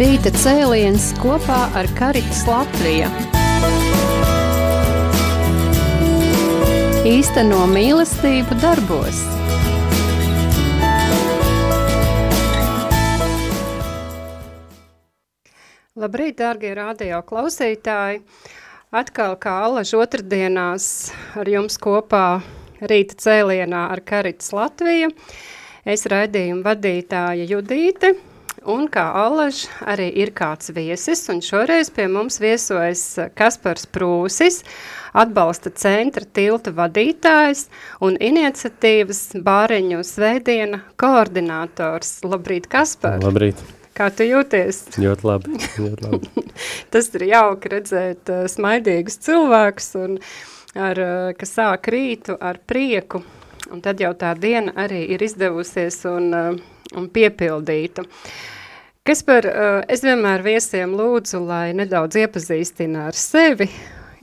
Rīta cēliens kopā ar Karitas Latviju. Īsteno mīlestību darbos. Labrīt, dārgie radio klausītāji! Atkal kā alaž otrdienās ar jums kopā rīta cēlienā ar Karitas Latviju. Es raidījumu vadītāja Judīte – Un kā alaž arī ir kāds viesis, un šoreiz pie mums viesojas Kaspars Prūsis, atbalsta centra tilta vadītājs un iniciatīvas bāriņu svētdiena koordinators. Labrīt, Kaspar! Labrīt! Kā tu jūties? Ļoti labi. Ļoti labi. Tas ir jauki redzēt uh, smaidīgus cilvēkus, un ar, uh, kas sāk rītu ar prieku, un tad jau tā diena arī ir izdevusies un, uh, un piepildīta. Kas par, uh, es vienmēr viesiem lūdzu, lai nedaudz iepazīstina ar sevi,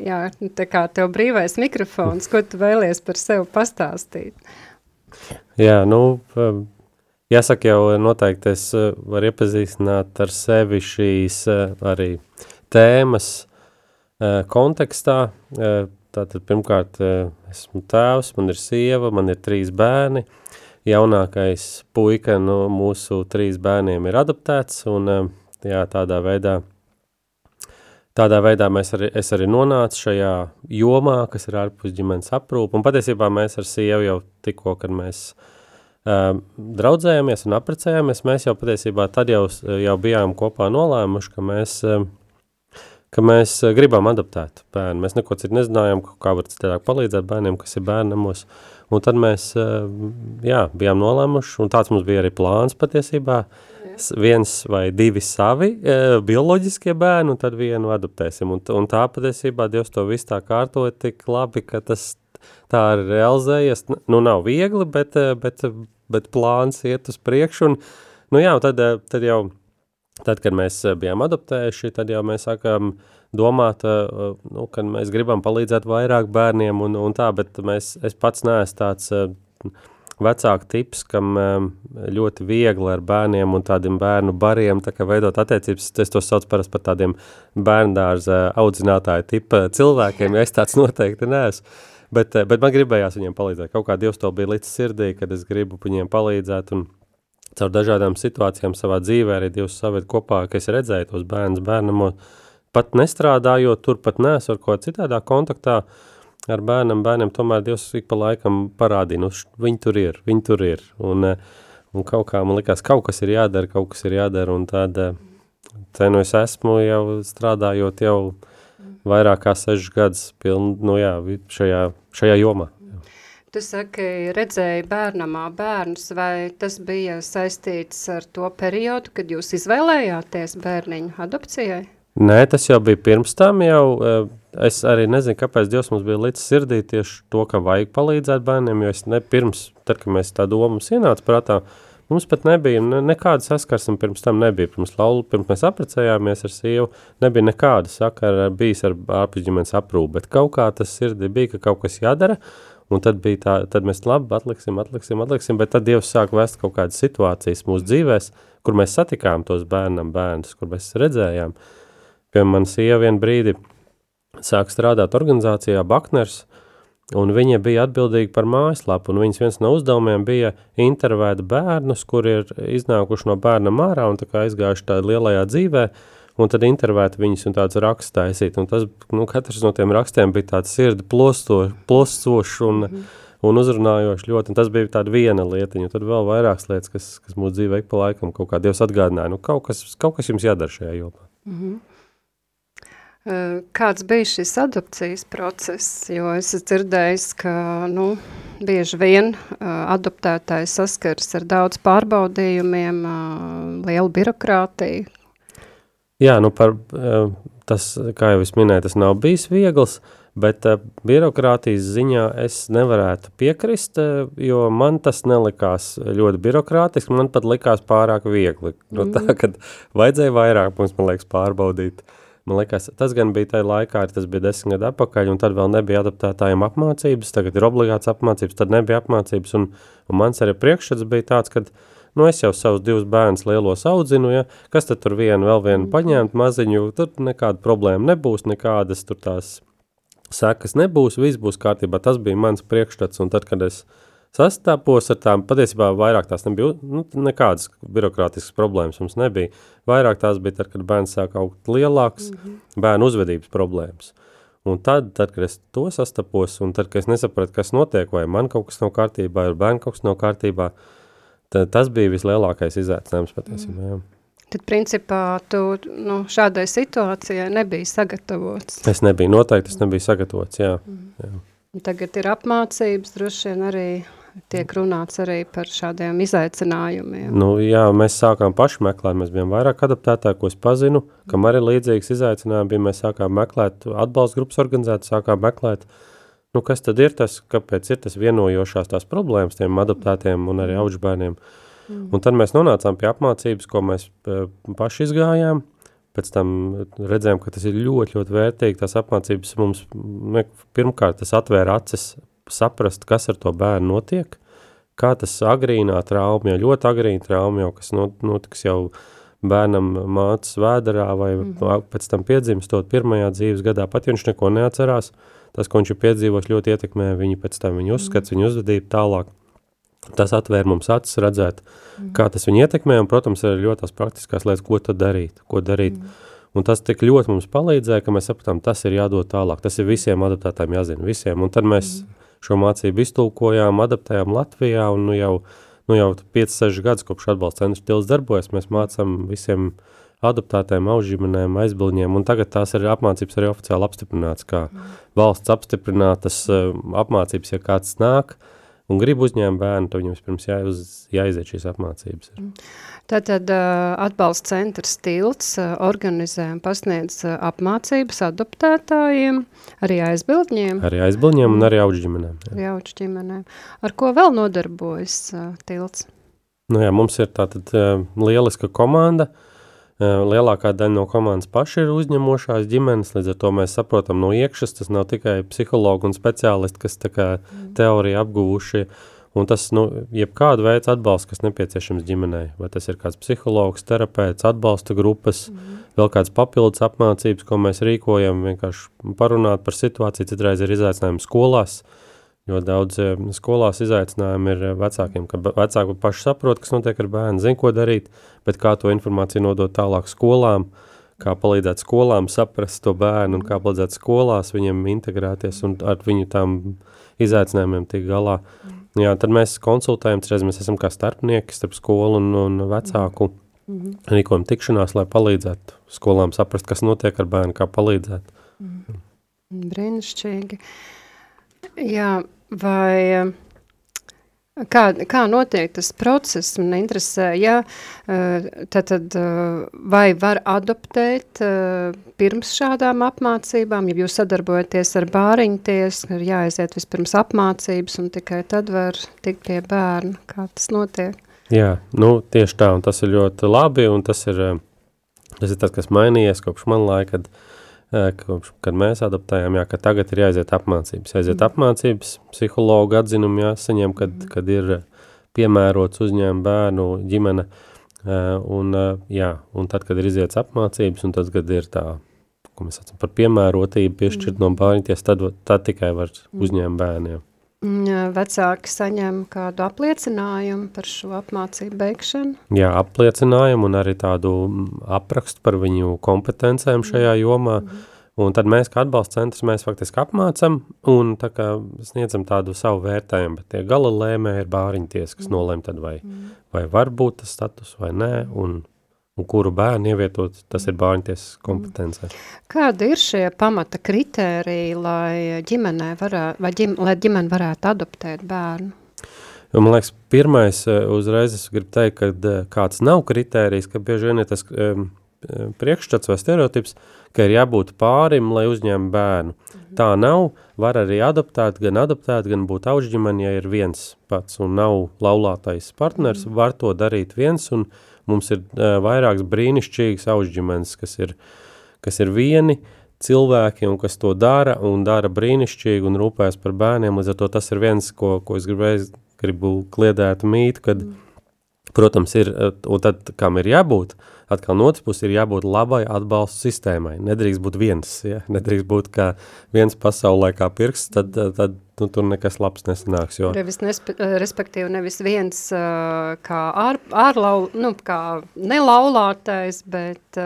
jā, tā kā tev brīvais mikrofons, ko tu vēlies par sevi pastāstīt? Jā, nu, jāsaka jau noteikti es varu iepazīstināt ar sevi šīs arī tēmas kontekstā. Tātad pirmkārt esmu tēvs, man ir sieva, man ir trīs bērni, jaunākais puika no mūsu trīs bērniem ir adoptēts, un jā, tādā veidā, tādā veidā mēs arī, es arī nonācu šajā jomā, kas ir ārpus ģimenes aprūpa, un patiesībā mēs ar sievu jau tikko, kad mēs uh, draudzējāmies un apprecējāmies, mēs jau patiesībā tad jau, jau bijām kopā nolēmuši, ka mēs, uh, ka mēs gribam adoptēt bērnu. Mēs neko citu nezinājām, kā var citādāk palīdzēt bērniem, kas ir bērnamos, uh, Un tad mēs eh, jā, bijām nolēmuši, un tāds mums bija arī plāns patiesībā, viens vai divi savi eh, bioloģiskie bērni, un tad vienu adoptēsim. Un, un tā patiesībā Dievs to visu tā kārtoja tik labi, ka tas tā ir realizējies. Nu, nav viegli, bet, eh, bet, bet plāns iet uz priekšu, un nu jā, tad, tad jau, tad, kad mēs bijām adoptējuši, tad jau mēs sākām, uh, domāt, eh, nu, ka mēs gribam palīdzēt vairāk bērniem un, un tā, bet mēs, es pats neesmu tāds eh, vecāku tips, kam eh, ļoti viegli ar bērniem un tādiem bērnu bariem tā veidot attiecības. Es to sauc parasti par tādiem bērndārza audzinātāju tipa cilvēkiem, ja es tāds noteikti neesmu. Bet, bet man gribējās viņiem palīdzēt. Kaut kā Dievs to bija līdz sirdī, kad es gribu viņiem palīdzēt un caur dažādām situācijām savā dzīvē arī Dievs saved kopā, ka es redzēju tos bērnus bērnamos, pat nestrādājot, tur pat neesmu ar ko citādā kontaktā ar bērnam, bērniem tomēr Dievs ik pa laikam parādīja, nu, viņi tur ir, viņi tur ir, un, eh, un kaut kā man likās, kaut kas ir jādara, kaut kas ir jādara, un tad, eh, te nu es esmu jau strādājot jau vairāk kā sešas gadus piln, nu jā, šajā, šajā jomā. Tu saki, redzēji bērnamā bērnus, vai tas bija saistīts ar to periodu, kad jūs izvēlējāties bērniņu adopcijai? Nē, tas jau bija pirms tam jau, eh, es arī nezinu, kāpēc Dievs mums bija līdz sirdī tieši to, ka vajag palīdzēt bērniem, jo es ne pirms, tad, kad mēs tā doma mums ienāca prātā, mums pat nebija, ne, nekāda saskarsme pirms tam nebija, pirms laulu, pirms mēs aprecējāmies ar sievu, nebija nekāda sakara bijis ar ārpusģimenes aprūpu, bet kaut kā tas sirdī bija, ka kaut kas jādara, un tad bija tā, tad mēs labi atliksim, atliksim, atliksim, bet tad Dievs sāk vest kaut kādas situācijas mūsu dzīvēs, kur mēs satikām tos bērnam bērnus, kur mēs redzējām, uh, Piemēram, man sieva vienu brīdi sāk strādāt organizācijā Bakners, un viņa bija atbildīga par mājaslapu, un viņas viens no uzdevumiem bija intervēt bērnus, kuri ir iznākuši no bērna mārā un tā kā aizgājuši tādā lielajā dzīvē, un tad intervēt viņus un tāds raksts taisīt, un tas, nu, katrs no tiem rakstiem bija tāds sirdi plosto, plostošs un, mm un uzrunājošs ļoti, un tas bija tāda viena lietiņa, un tad vēl vairākas lietas, kas, kas mūsu dzīvē ik pa laikam kaut kā Dievs atgādināja, nu, kaut kas, kaut kas jums jādara šajā jomā. Mm -hmm. Kāds bija šis adopcijas process? Jo es dzirdēju, ka nu, bieži vien adoptētājs saskars ar daudz pārbaudījumiem, lielu birokrātiju. Jā, nu par, tas, kā jau es minēju, tas nav bijis viegls, bet birokrātijas ziņā es nevarētu piekrist, jo man tas nelikās ļoti birokrātiski, man pat likās pārāk viegli. Mm. No tā, kad vajadzēja vairāk mums, man liekas, pārbaudīt. Uh, Man liekas, tas gan bija tajā laikā, tas bija desmit gadu atpakaļ, un tad vēl nebija adaptētājiem apmācības, tagad ir obligāts apmācības, tad nebija apmācības, un, un mans arī priekšstats bija tāds, ka nu es jau savus divus bērnus lielos audzinu, ja, kas tad tur vienu, vēl vienu paņemt maziņu, tur nekāda problēma nebūs, nekādas tur tās sekas nebūs, viss būs kārtībā, tas bija mans priekšstats, un tad, kad es sastāpos ar tām, patiesībā vairāk tās nebija, nu, nekādas birokrātiskas problēmas mums nebija, vairāk tās bija tad, kad bērns sāk augt lielāks, mm -hmm. bērnu uzvedības problēmas. Un tad, tad, kad es to sastapos, un tad, kad es nesapratu, kas notiek, vai man kaut kas nav kārtībā, vai bērnu kaut kas nav kārtībā, tad tas bija vislielākais izaicinājums patiesībā, jā. Tad, principā, tu nu, šādai situācijai nebija sagatavots. Es nebiju, noteikti es nebiju sagatavots, jā. Mm. jā. Tagad ir apmācības, droši vien arī tiek runāts arī par šādiem izaicinājumiem. Nu, jā, mēs sākām paši meklēt, mēs bijām vairāk adaptētāji, ko es pazinu, kam arī līdzīgs izaicinājumi bija, mēs sākām meklēt, atbalsta grupas organizēt, sākām meklēt, nu, kas tad ir tas, kāpēc ir tas vienojošās tās problēmas tiem adaptētiem un arī auģbērniem. Mm. Un tad mēs nonācām pie apmācības, ko mēs eh, paši izgājām, pēc tam redzējām, ka tas ir ļoti, ļoti vērtīgi. Tās apmācības mums, pirmkārt, tas atvēra acis saprast, kas ar to bērnu notiek, kā tas agrīnā trauma, jau ļoti agrīna trauma, jau kas notiks jau bērnam mācas vēdarā vai mm -hmm. pēc tam piedzimstot pirmajā dzīves gadā, pat ja viņš neko neatcerās, tas, ko viņš ir piedzīvos, ļoti ietekmē viņu pēc tam viņa uzskats, mm -hmm. viņa uzvedību tālāk. Tas atvēr mums acis redzēt, mm. kā tas viņu ietekmē, un, protams, ir ļoti tās praktiskās lietas, ko tad darīt, ko darīt. Mm. Un tas tik ļoti mums palīdzēja, ka mēs sapratām, tas ir jādod tālāk, tas ir visiem adaptētājiem jāzina, visiem, un tad mēs mm. šo mācību iztulkojām, adaptējām Latvijā, un nu jau, nu jau 5-6 gadus kopš atbalsta centrs tils darbojas, mēs mācām visiem adaptētiem, aužģimenēm, aizbilņiem, un tagad tās ir apmācības arī oficiāli apstiprināts, kā mm. valsts apstiprinātas uh, apmācības, ja kāds nāk, uh, un grib uzņēmt bērnu, tad viņam vispirms jāiz, jāiziet šīs apmācības. Ir. Tātad atbalsta centrs Tilts organizē un pasniedz apmācības adoptētājiem, arī aizbildņiem. Arī aizbildņiem un arī auģu ģimenēm. Jā. Arī auģu ģimenēm. Ar ko vēl nodarbojas Tilts? Nu jā, mums ir tātad lieliska komanda, uh, Lielākā daļa no komandas paši ir uzņemošās ģimenes, līdz ar to mēs saprotam no iekšas, tas nav tikai psihologi un speciālisti, kas kā mm. teoriju apguvuši, un tas, nu, jebkādu veidu atbalsts, kas nepieciešams ģimenei, vai tas ir kāds psihologs, terapeits, atbalsta grupas, mm. vēl kāds papildus apmācības, ko mēs rīkojam, vienkārši parunāt par situāciju, citreiz ir izaicinājumi skolās, uh, Jo daudz eh, skolās izaicinājumi ir eh, vecākiem, ka vecāki paši saprot, kas notiek ar bērnu, zina, ko darīt, bet kā to informāciju nodot tālāk skolām, kā palīdzēt skolām saprast to bērnu un kā palīdzēt skolās viņiem integrēties un ar viņu tām izaicinājumiem tik galā. Jā, tad mēs konsultējam, reiz mēs esam kā starpnieki starp skolu un, un vecāku, mm -hmm. rīkojam tikšanās, lai palīdzētu skolām saprast, kas notiek ar bērnu, kā palīdzēt. Mm -hmm. Brīnišķīgi. Jā, Vai kā, kā notiek tas process, man interesē, ja tad, tad vai var adoptēt pirms šādām apmācībām, ja jūs sadarbojaties ar bāriņties, ir jāaiziet vispirms apmācības un tikai tad var tikt pie bērna, kā tas notiek? Jā, nu tieši tā, un tas ir ļoti labi, un tas ir, tas ir tas, kas mainījies kopš man laika, kad kopš, kad mēs adaptējām, jā, ka tagad ir jāiziet apmācības. Jāiziet mm. apmācības, psihologu atzinumu jāsaņem, kad, mm. kad ir piemērots uzņēma bērnu ģimene, un, jā, un tad, kad ir izietas apmācības, un tad, kad ir tā, ko mēs saucam par piemērotību piešķirt mm. no bērņties, tad, tad tikai var mm. uzņēma bērniem. Mm, vecāki saņem kādu apliecinājumu par šo apmācību beigšanu? Jā, apliecinājumu un arī tādu aprakstu par viņu kompetencēm šajā jomā. Mm -hmm. Un tad mēs, kā atbalsta centrs, mēs faktiski apmācam un tā kā sniedzam tādu savu vērtējumu, bet tie gala lēmē ir bāriņties, kas mm. nolēm tad vai, mm. vai var būt tas status vai nē, un un kuru bērnu ievietot, tas ir bērntiesas kompetencē. Kādi ir šie pamata kritēriji, lai ģimenē varētu, vai ģim, lai ģimene varētu adoptēt bērnu? Jo, man liekas, pirmais eh, uzreiz es gribu teikt, ka eh, kāds nav kritērijs, ka bieži vien ir tas um, priekšstats vai stereotips, ka ir jābūt pārim, lai uzņem bērnu. Mhm. Tā nav, var arī adoptēt, gan adoptēt, gan būt auģģimeni, ja ir viens pats un nav laulātais partners, mhm. var to darīt viens un, Mums ir uh, vairākas brīnišķīgas auģģimenes, kas ir, kas ir vieni cilvēki un kas to dara un dara brīnišķīgi un rūpējas par bērniem. Līdz ar to tas ir viens, ko, ko es gribēju, gribu kliedēt mītu, kad mm. protams, ir, un tad, kam ir jābūt, atkal no otras puses ir jābūt labai atbalstu sistēmai. Nedrīkst būt viens, ja? nedrīkst būt kā viens pasaulē kā pirksts, tad, tad nu, tur nekas labs nesanāks. Jo... Nevis nespe, respektīvi nevis viens kā, ār, ārlau, nu, kā nelaulātais, bet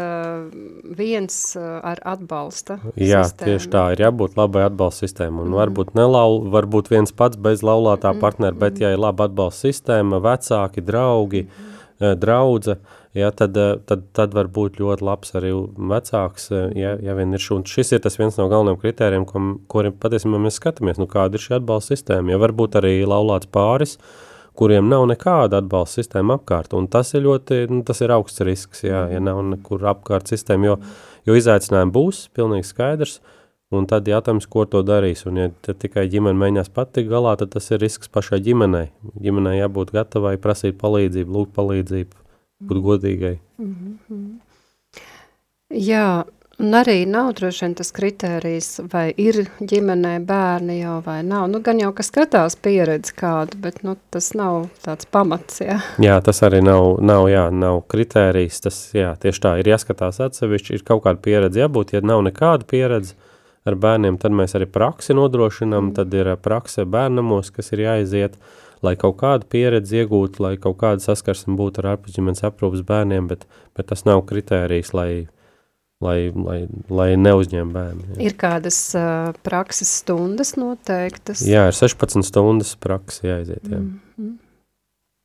viens ar atbalsta Jā, sistēmu. tieši tā, ir jābūt labai atbalsta sistēma. Un mm. varbūt, nelau, varbūt viens pats bez laulātā mm. partnera, bet mm. ja ir laba atbalsta sistēma, vecāki, draugi, mm. draudze, uh, ja, tad, eh, tad, tad var būt ļoti labs arī vecāks, eh, ja, ja ir šun. Šis ir viens no galvenajiem kritērijiem, ko, kuriem patiesībā mēs skatāmies, nu kāda ir šī atbalsta sistēma, ja varbūt arī laulāts pāris, kuriem nav nekāda atbalsta sistēma apkārt, un tas ir ļoti, nu, tas ir augsts risks, jā, ja nav nekur apkārt sistēma, jo, jo izaicinājumi būs, pilnīgi skaidrs, un tad jautājums, ko to darīs, un ja tikai ģimene mēģinās patikt galā, tad tas ir risks pašai ģimenei. Ģimenei jābūt gatavai prasīt palīdzību, lūgt palīdzību, būt godīgai. Mm -hmm. Jā, un arī nav droši vien tas kritērijs, vai ir ģimenē bērni jau vai nav. Nu, gan jau, ka skatās pieredzi kādu, bet nu, tas nav tāds pamats, jā. Jā, tas arī nav, nav, jā, nav kritērijs, tas, jā, tieši tā, ir jāskatās atsevišķi, ir kaut kāda pieredze jābūt, ja nav nekāda pieredze ar bērniem, tad mēs arī praksi nodrošinām, mm. tad ir prakse bērnamos, kas ir jāiziet, uh, lai kaut kādu pieredzi iegūtu, lai kaut kāda saskarsme būtu ar ārpusģimenes aprūpas bērniem, bet, bet tas nav kritērijs, lai, lai, lai, lai neuzņem bērni. Jā. Ir kādas uh, prakses stundas noteiktas? Jā, ir 16 stundas praksa jāiziet, jā. Mm -hmm.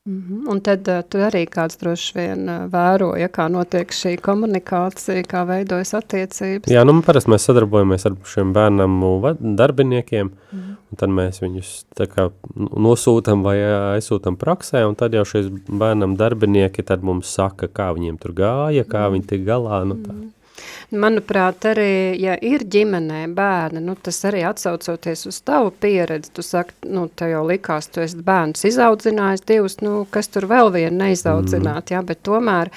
Mm -hmm. Un tad uh, tu arī kāds droši vien uh, vēro, ja kā notiek šī komunikācija, kā veidojas attiecības? Jā, nu parasti mēs sadarbojamies ar šiem bērnam darbiniekiem, mm -hmm. un tad mēs viņus tā kā nosūtam vai aizsūtam praksē, un tad jau šīs bērnam darbinieki tad mums saka, kā viņiem tur gāja, kā mm -hmm. viņi tik galā, nu tā. Mm -hmm. Manuprāt, arī, ja ir ģimenē bērni, nu, tas arī atsaucoties uz tavu pieredzi, tu saki, nu, tev jau likās, tu esi bērns izaudzinājis divus, nu, kas tur vēl vienu neizaudzināt, mm. jā, bet tomēr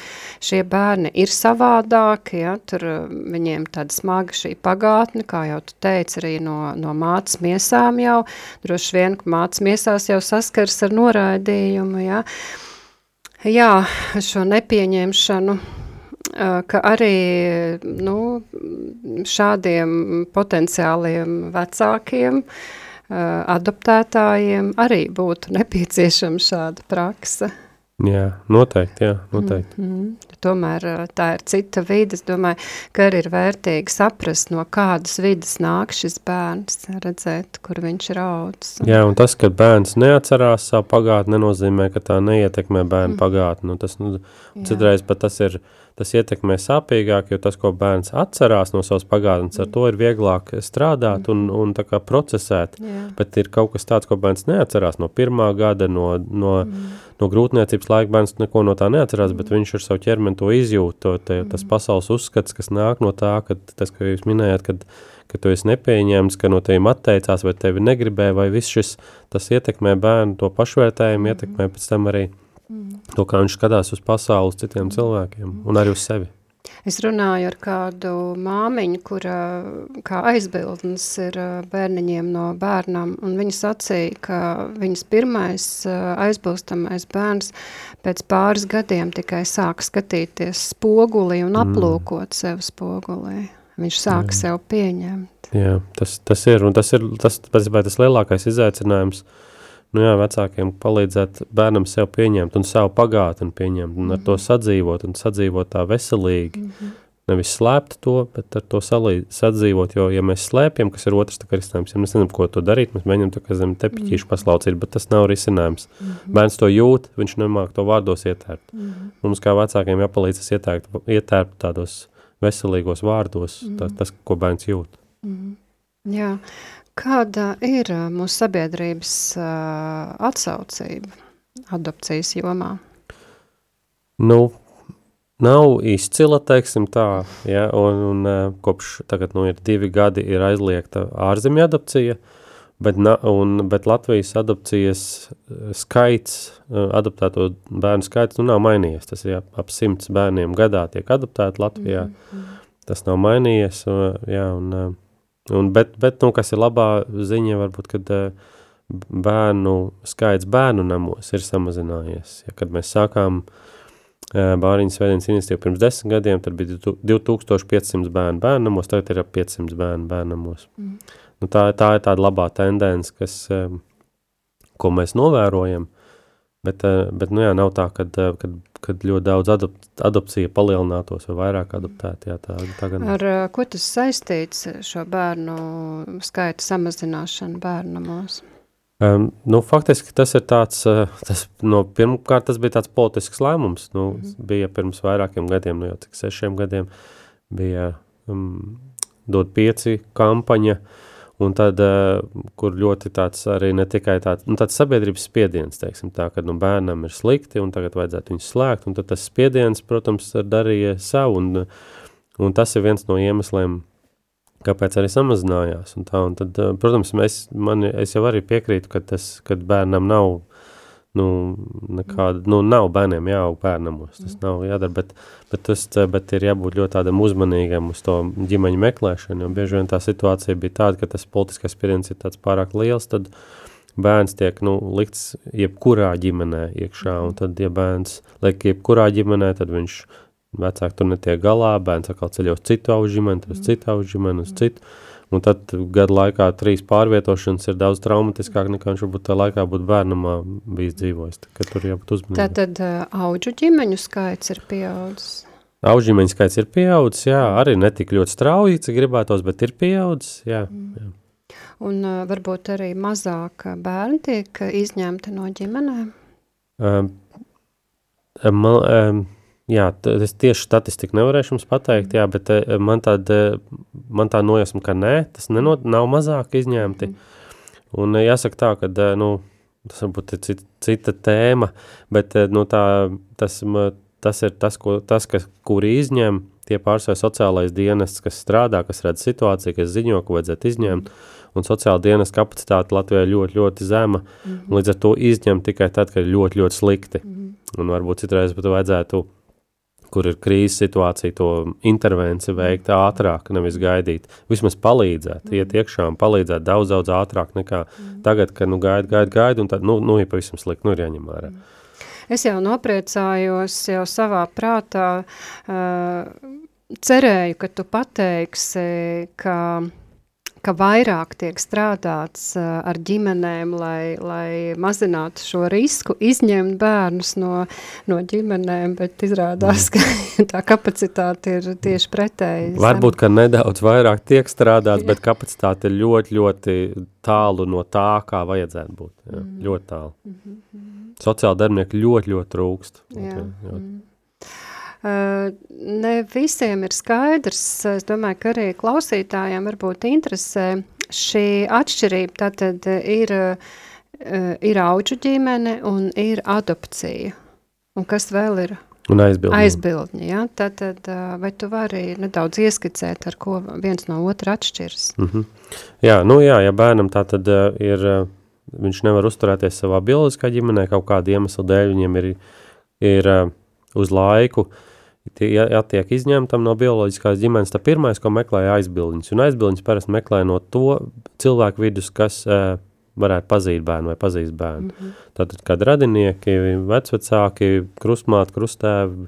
šie bērni ir savādāki, jā, tur viņiem tāda smaga šī pagātne, kā jau tu teici, arī no, no mācas miesām jau, droši vien, ka mācas miesās jau saskars ar noraidījumu, jā, jā, šo nepieņemšanu, ka arī nu, šādiem potenciāliem vecākiem, adoptētājiem arī būtu nepieciešama šāda praksa. Jā, noteikti, jā, noteikti. Mm -hmm. Tomēr tā ir cita vide. Es domāju, ka arī ir vērtīgi saprast, no kādas vidas nāk šis bērns, redzēt, kur viņš ir audzis. Jā, un tas, ka bērns neatcerās savu pagātni, nenozīmē, ka tā neietekmē bērnu mm. pagātni. Nu, tas, nu, citreiz pat tas ir tas ietekmē sāpīgāk, jo tas, ko bērns atcerās no savas pagātnes, ar to ir vieglāk strādāt un, un tā kā procesēt, Jā. bet ir kaut kas tāds, ko bērns neatcerās no pirmā gada, no, no, mm. no grūtniecības laika bērns neko no tā neatcerās, mm. bet viņš ar savu ķermeni to izjūt, to, te, tas mm. pasaules uzskats, kas nāk no tā, ka tas, ko jūs minējāt, kad, ka tu esi nepieņēmis, ka no tevim atteicās vai tevi negribēja, vai viss šis, tas ietekmē bērnu to pašvērtējumu, mm. ietekmē pēc tam arī Mm. To, kā viņš skatās uz pasauli, uz citiem cilvēkiem un arī uz sevi. Es runāju ar kādu māmiņu, kura kā aizbildnis ir bērniņiem no bērnam, un viņa sacīja, ka viņas pirmais aizbilstamais bērns pēc pāris gadiem tikai sāk skatīties spogulī un mm. aplūkot mm. sev spogulī. Viņš sāk Jā. sev pieņemt. Jā, tas, tas ir, un tas ir tas, tas, tas lielākais izaicinājums, uh, nu jā, vecākiem palīdzēt bērnam sev pieņemt un savu pagātni pieņemt un ar to mhm. sadzīvot un sadzīvot tā veselīgi. Mm -hmm. Nevis slēpt to, bet ar to salī, sadzīvot, jo, ja mēs slēpjam, kas ir otrs tā risinājums, ja mēs nezinām, ko to darīt, mēs mēģinām tā kā zem tepiķīšu mm -hmm. paslaucīt, bet tas nav risinājums. Mm -hmm. Bērns to jūt, viņš nemāk to vārdos ietērpt. Mm -hmm. Mums kā vecākiem jāpalīdz ietērpt, ietērpt tādos veselīgos vārdos, mm -hmm. tas, tas, ko bērns jūt. Mm -hmm. Jā, Kāda ir mūsu sabiedrības atsaucība adopcijas jomā? Nu, nav izcila, teiksim tā, ja, un, un kopš tagad nu, ir divi gadi ir aizliegta ārzemju adopcija, bet, na, un, bet Latvijas adopcijas skaits, adoptēto bērnu skaits, nu nav mainījies, tas ir ap, ap simts bērniem gadā tiek adoptēti Latvijā, mm -hmm. tas nav mainījies, jā, un Un, bet, bet nu, kas ir labā ziņa, varbūt, kad uh, bērnu skaits bērnu namos ir samazinājies. Ja, kad mēs sākām Bāriņas svētdienas iniciatīvu pirms desmit gadiem, tad bija 2500 bērnu bērnu namos, tagad ir ap 500 bērnu bērnu namos. Mm. Nu, tā, tā ir tāda labā tendence, kas, ko mēs novērojam, bet, bet nu jā, nav tā, kad, kad, kad ļoti daudz adop, adopcija palielinātos vai vairāk adoptēti. Jā, tā, tā gan... Ar ko tas saistīts šo bērnu skaita samazināšanu bērnu namos? Um, nu, faktiski tas ir tāds, uh, tas, no, pirmkārt, tas bija tāds politisks lēmums. Nu, mm -hmm. Bija pirms vairākiem gadiem, nu jau cik sešiem gadiem, bija um, dot pieci kampaņa, un tad, uh, kur ļoti tāds arī ne tikai tāds, nu, tāds sabiedrības spiediens, teiksim tā, ka nu, bērnam ir slikti, un tagad vajadzētu viņus slēgt, un tad tas spiediens, protams, darīja savu, un, un tas ir viens no iemesliem, kāpēc arī samazinājās. Un tā, un tad, eh, protams, mēs, man, es jau arī piekrītu, ka tas, kad bērnam nav, nu, nekāda, nu, nav bērniem jāaug bērnamos, tas nav jādara, bet, bet, tas, bet ir jābūt ļoti tādam uzmanīgam uz to ģimeņu meklēšanu, jo bieži vien tā situācija bija tāda, ka tas politiskais spiediens ir tāds pārāk liels, tad bērns tiek, nu, likts jebkurā ģimenē iekšā, un tad, ja bērns liek jebkurā ģimenē, tad viņš Vecāki tur netiek galā, bērns atkal ceļo uz citu augu ģimeni, uz citu augu ģimeni, uz citu. Un tad gadu laikā trīs pārvietošanas ir daudz traumatiskāk nekā viņš varbūt tā laikā būtu bērnamā bijis dzīvojis. Tā, tur jābūt uzmanīgam. Tātad uh, auģu ģimeņu skaits ir pieaudzis? Auģu ģimeņu skaits ir pieaudzis, jā, arī netik ļoti strauji, cik gribētos, bet ir pieaudzis, jā. Mm. jā. Un uh, varbūt arī mazāk bērni tiek izņemti no ģimenēm? Um, man, um, Jā, es tieši statistiku nevarēšu jums pateikt, jā, bet eh, man tāda, man tā nojasma, ka nē, tas neno, nav mazāk izņemti. Un eh, jāsaka tā, ka, eh, nu, tas varbūt ir cita, cita tēma, bet, nu, tā, tas, tas ir tas, ko, tas kas, kuri izņem, tie pārsvarā sociālais dienests, kas strādā, kas redz situāciju, kas ziņo, ko vajadzētu izņemt, un sociāla dienas kapacitāte Latvijā ļoti, ļoti zema, mm -hmm. līdz ar to izņem tikai tad, kad ir ļoti, ļoti slikti. Mm -hmm. Un varbūt citreiz pat vajadzētu kur ir krīzes situācija, to intervenciju veikt ātrāk, nevis gaidīt. Vismaz palīdzēt, mm. iet iekšā un palīdzēt daudz, daudz ātrāk nekā mm. tagad, kad nu, gaida, gaida, gaida, un tad nu, nu, ir pavisam slikti, nu ir jāņem vērā. Mm. Es jau nopriecājos jau savā prātā, uh, cerēju, ka tu pateiksi, ka ka vairāk tiek strādāts uh, ar ģimenēm, lai, lai mazinātu šo risku, izņemt bērnus no, no ģimenēm, bet izrādās, mm. ka tā kapacitāte ir tieši pretēji. Varbūt, ka nedaudz vairāk tiek strādāts, bet kapacitāte ir ļoti, ļoti tālu no tā, kā vajadzētu būt. Jā, mm. Ļoti tālu. Mm -hmm. Sociāla darbinieki ļoti, ļoti trūkst. Jā. Ļoti. Mm. Ne visiem ir skaidrs, es domāju, ka arī klausītājiem varbūt interesē šī atšķirība, tātad ir, ir auģu ģimene un ir adopcija. Un kas vēl ir? Un aizbildņi. Aizbildņi, ja? Tātad, vai tu vari nedaudz ieskicēt, ar ko viens no otra atšķiras? Mm -hmm. Jā, nu jā, ja bērnam tā tad ir, viņš nevar uzturēties savā bioloģiskā ģimenē, kaut kāda iemesla dēļ viņiem ir, ir uz laiku uh, ja tiek izņemtam no bioloģiskās ģimenes, tad pirmais, ko meklē aizbildnis, un aizbildnis parasti meklē no to cilvēku vidus, kas uh, varētu pazīt bērnu vai pazīst bērnu. Mm -hmm. Tātad, kad radinieki, vecvecāki, krustmāti, krustēvi,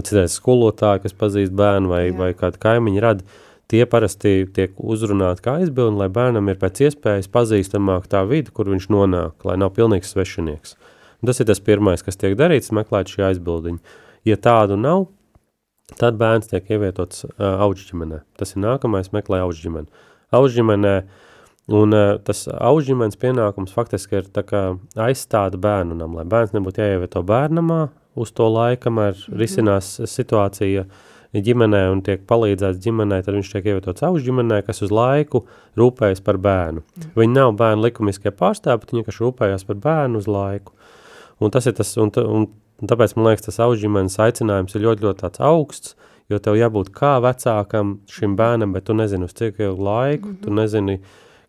citreiz skolotāji, kas pazīst bērnu vai, Jā. vai kādi kaimiņi radi, tie parasti tiek uzrunāti kā aizbildni, lai bērnam ir pēc iespējas pazīstamāk tā vidi, kur viņš nonāk, lai nav pilnīgs svešinieks. Un tas ir tas pirmais, kas tiek darīts, meklēt šī aizbildiņa. Ja tādu nav, tad bērns tiek ievietots uh, auģģimenē. Tas ir nākamais, meklē auģģimeni. Auģģimenē, un uh, tas auģģimenes pienākums faktiski ir tā kā aizstāda bērnunam, lai bērns nebūtu jāievieto bērnamā uz to laiku, kamēr mm -hmm. risinās situācija ģimenē un tiek palīdzēts ģimenē, tad viņš tiek ievietots auģģimenē, kas uz laiku rūpējas par bērnu. Mm -hmm. Viņi nav bērnu likumiskie pārstāvi, bet viņi, kas rūpējās par bērnu uz laiku. Un tas ir tas, un, un Un tāpēc man liekas, tas auģimenes aicinājums ir ļoti, ļoti augsts, jo tev jābūt kā vecākam šim bērnam, bet tu nezini uz cik ilgu laiku, mm -hmm. tu mhm. nezini,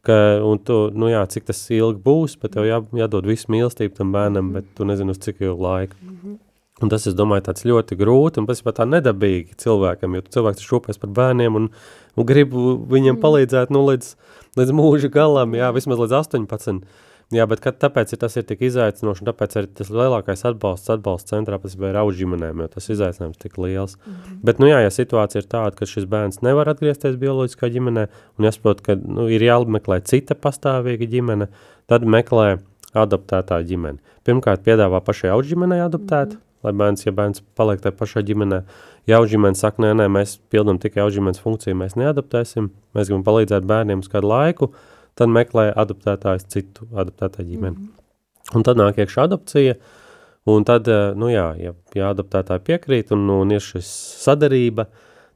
ka, un tu, nu jā, cik tas ilgi būs, bet tev jā, jādod visu mīlestību tam bērnam, mm -hmm. bet tu nezini uz cik ilgu laiku. Mm -hmm. Un tas, es domāju, tāds ļoti grūti un pēc tā nedabīgi cilvēkam, jo cilvēks ir šūpēs par bērniem un, un grib viņam mm -hmm. palīdzēt, nu, līdz, līdz mūža galam, jā, vismaz līdz 18. Jā, bet kad, tāpēc ir tas ir tik izaicinoši, un tāpēc arī tas lielākais atbalsts atbalsts centrā patiesībā ir auģu ģimenēm, jo tas izaicinājums tik liels. Mm -hmm. Bet, nu jā, ja situācija ir tāda, ka šis bērns nevar atgriezties bioloģiskā ģimenē, un jāsaprot, ka nu, ir jāmeklē cita pastāvīga ģimene, tad meklē adoptētā ģimene. Pirmkārt, piedāvā pašai auģu ģimenei adoptēt, mm -hmm. lai bērns, ja bērns paliek tajā pašā ģimenē, ja auģu ģimene saka, nē, nē, mēs pildam tikai auģu ģimenes funkciju, mēs neadoptēsim, mēs gribam palīdzēt bērniem uz kādu laiku, tad meklē adoptētājs citu adoptētāju ģimeni. Mm -hmm. Un tad nāk iekšā adopcija, un tad, eh, nu jā, ja, ja adoptētāji piekrīt un, un ir šis sadarība,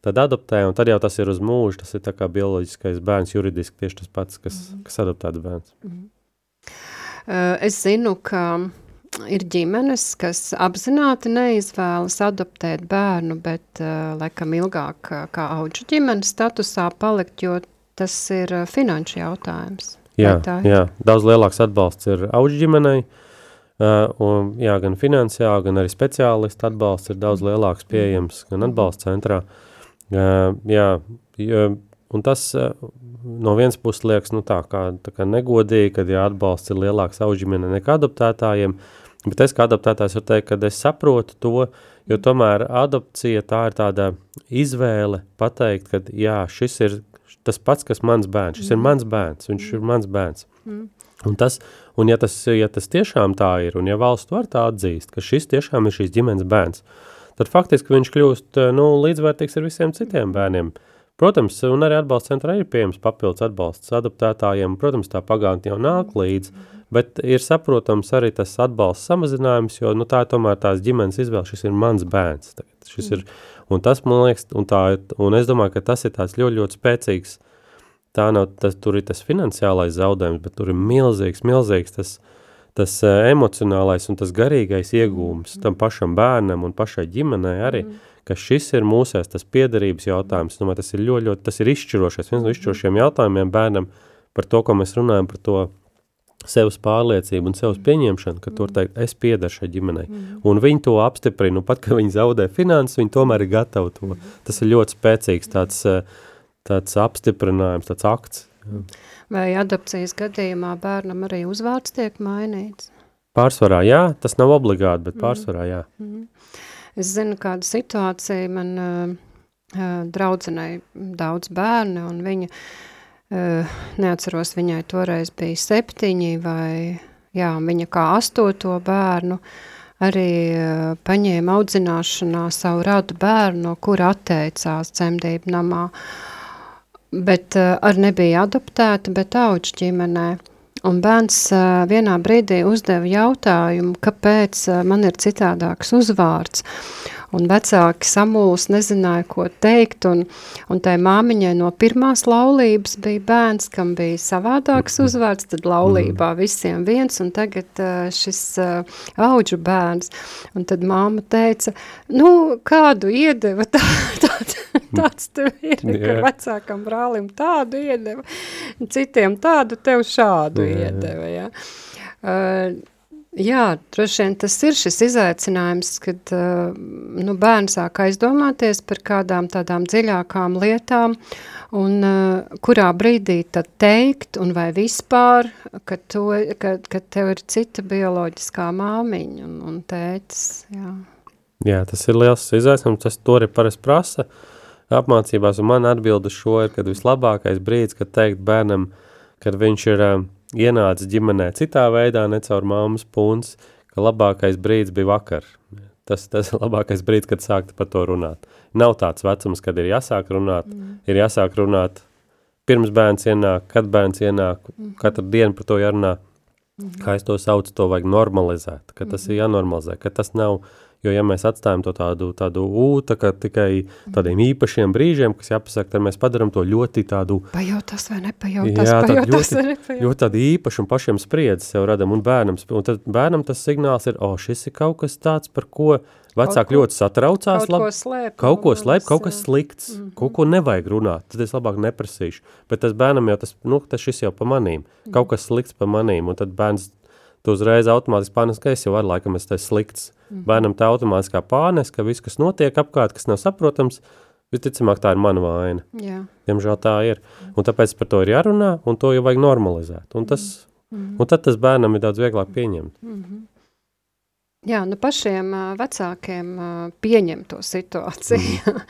tad adoptē, un tad jau tas ir uz mūžu, tas ir tā kā bioloģiskais bērns, juridiski tieši tas pats, kas, mm -hmm. kas adoptēts bērns. Mm -hmm. uh, es zinu, ka ir ģimenes, kas apzināti neizvēlas adoptēt bērnu, bet, uh, laikam, ilgāk kā auģu ģimenes statusā palikt, jo tas ir finanšu jautājums. Jā, jā, daudz lielāks atbalsts ir auģu ģimenei, uh, un, jā, gan finansiāli, gan arī speciālistu atbalsts ir daudz lielāks pieejams gan atbalsta centrā. Uh, jā, un tas uh, no vienas puses liekas, nu tā kā, tā kā negodīgi, kad jā, atbalsts ir lielāks auģu ģimenei nekā adoptētājiem, bet es kā adoptētājs varu teikt, ka es saprotu to, jo tomēr adopcija tā ir tāda izvēle pateikt, ka jā, šis ir tas pats, kas mans bērns. Šis mm. ir mans bērns, viņš mm. ir mans bērns. Mm. Un, tas, un ja, tas, ja tas tiešām tā ir, un ja valsts var tā atzīst, ka šis tiešām ir šīs ģimenes bērns, tad faktiski viņš kļūst nu, līdzvērtīgs ar visiem citiem bērniem. Protams, un arī atbalsta centrā ir pieejams papildus atbalsts adaptētājiem, protams, tā pagātne jau nāk līdz, bet ir saprotams arī tas atbalsts samazinājums, jo nu, tā ir tomēr tās ģimenes izvēle, šis ir mans bērns. Tagad. Šis ir, Un tas, man liekas, un, tā, un es domāju, ka tas ir tāds ļoti, ļoti spēcīgs, tā nav, tas, tur ir tas finansiālais zaudējums, bet tur ir milzīgs, milzīgs tas, tas uh, emocionālais un tas garīgais iegūms mm. tam pašam bērnam un pašai ģimenei arī, mm. ka šis ir mūsēs tas piederības jautājums, domāju, tas ir ļoti, ļoti, tas ir izšķirošais, viens no izšķirošiem jautājumiem bērnam par to, ko mēs runājam, par to, sevas pārliecību un sevas pieņemšanu, ka tur teikt, es piedaru šai ģimenei. Mm. Un viņi to apstiprina, pat, ka viņi zaudē finanses, viņi tomēr ir gatavi to. Mm. Tas ir ļoti spēcīgs tāds, eh, tāds apstiprinājums, tāds akts. Vai adopcijas gadījumā bērnam arī uzvārds tiek mainīts? Pārsvarā jā, tas nav obligāti, bet pārsvarā jā. Mm. Es zinu, kāda situācija man uh, draudzenei daudz bērni, un viņa Uh, neatceros, viņai toreiz bija septiņi vai, jā, viņa kā astoto bērnu arī uh, paņēma audzināšanā savu radu bērnu, no kura atteicās cemdību namā, bet uh, ar nebija adoptēta, bet auģu ģimenē. Un bērns uh, vienā brīdī uzdeva jautājumu, kāpēc uh, man ir citādāks uzvārds un vecāki samūs, nezināja, ko teikt, un, un tai māmiņai no pirmās laulības bija bērns, kam bija savādāks mhm. uzvārds, tad laulībā mhm. visiem viens, un tagad šis auģu bērns, un tad māma teica, nu, kādu iedeva tā, tā, tāds tev ir, yeah. ka vecākam brālim tādu iedeva, citiem tādu, tev šādu yeah. iedeva, ja. Uh, Jā, droši vien tas ir šis izaicinājums, kad uh, nu, bērns sāk aizdomāties par kādām tādām dziļākām lietām, un uh, kurā brīdī tad teikt, un vai vispār, ka, to, ka, ka tev ir cita bioloģiskā māmiņa un, un tētis. Jā. jā, tas ir liels izaicinājums, tas to arī parasti prasa apmācībās, un man atbildu šo ir, kad vislabākais brīdis, kad teikt bērnam, kad viņš ir... Uh, ienāca ģimenē citā veidā, ne caur māmas puns, ka labākais brīdis bija vakar. Tas, tas ir labākais brīdis, kad sākt par to runāt. Nav tāds vecums, kad ir jāsāk runāt, mm. ir jāsāk runāt pirms bērns ienāk, kad bērns ienāk, mm. katru dienu par to jārunā. Mm. Kā es to saucu, to vajag normalizēt, ka tas mm. ir jānormalizē, ka tas nav uh, Jo, ja mēs atstājam to tādu, tādu ūta, ka tikai tādiem īpašiem brīžiem, kas jāpasaka, tad mēs padaram to ļoti tādu... Pajautās vai nepajautās, jā, pajautās ļoti, vai nepajautās. Ļoti tādu īpašu un pašiem spriedzi sev radam un bērnam. Un tad bērnam tas signāls ir, o, šis ir kaut kas tāds, par ko vecāki ko, ļoti satraucās. Kaut lab, ko slēp. Kaut ko slēp, kaut kas slikts, mm -hmm. kaut ko nevajag runāt, tad es labāk neprasīšu. Bet tas bērnam jau tas, nu, tas šis jau pa manīm, mm -hmm. kaut kas slikts pa manīm, un tad bērns tu uzreiz automātiski pārnes, ka es jau varu, laikam, es tas slikts. Mm. Bērnam tā automātiskā pārnes, ka viss, kas notiek apkārt, kas nav saprotams, visticamāk tā ir mana vaina. Jā. Diemžēl tā ir. Un tāpēc par to ir jārunā, un to jau vajag normalizēt. Un tas, Mm. Un tad tas bērnam ir daudz vieglāk pieņemt. Mm -hmm. Jā, nu pašiem vecākiem pieņem to situāciju. Mm.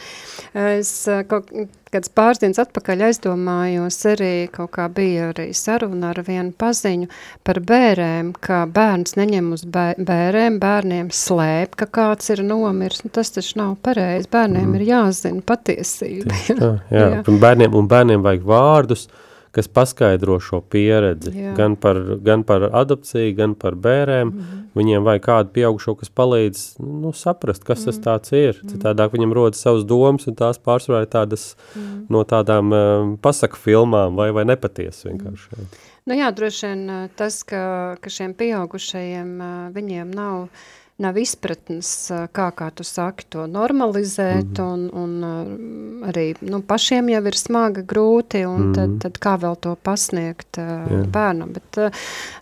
es kaut kāds pāris dienas atpakaļ aizdomājos arī, kaut kā bija arī saruna ar vienu paziņu par bērēm, ka bērns neņem uz bērēm, bērniem slēp, ka kāds ir nomirs. Nu, tas taču nav pareizi. Bērniem mm. ir jāzina patiesība. tā, jā. jā. Un, bērniem, un bērniem vajag vārdus, uh, kas paskaidro šo pieredzi, Jā. gan par, gan par adopciju, gan par bērēm. Mm -hmm. Viņiem vajag kādu pieaugušo, kas palīdz nu, saprast, kas mm -hmm. tas tāds ir. Mm -hmm. Citādāk viņam rodas savas domas, un tās pārsvarā ir tādas mm -hmm. no tādām um, pasaku filmām vai, vai nepatiesas vienkārši. Mm -hmm. Nu jā, droši vien tas, ka, ka šiem pieaugušajiem viņiem nav nav izpratnes, kā, kā tu saki, to normalizēt, mm -hmm. un, un arī nu, pašiem jau ir smaga, grūti, un mm -hmm. tad, tad kā vēl to pasniegt yeah. bērnam. Bet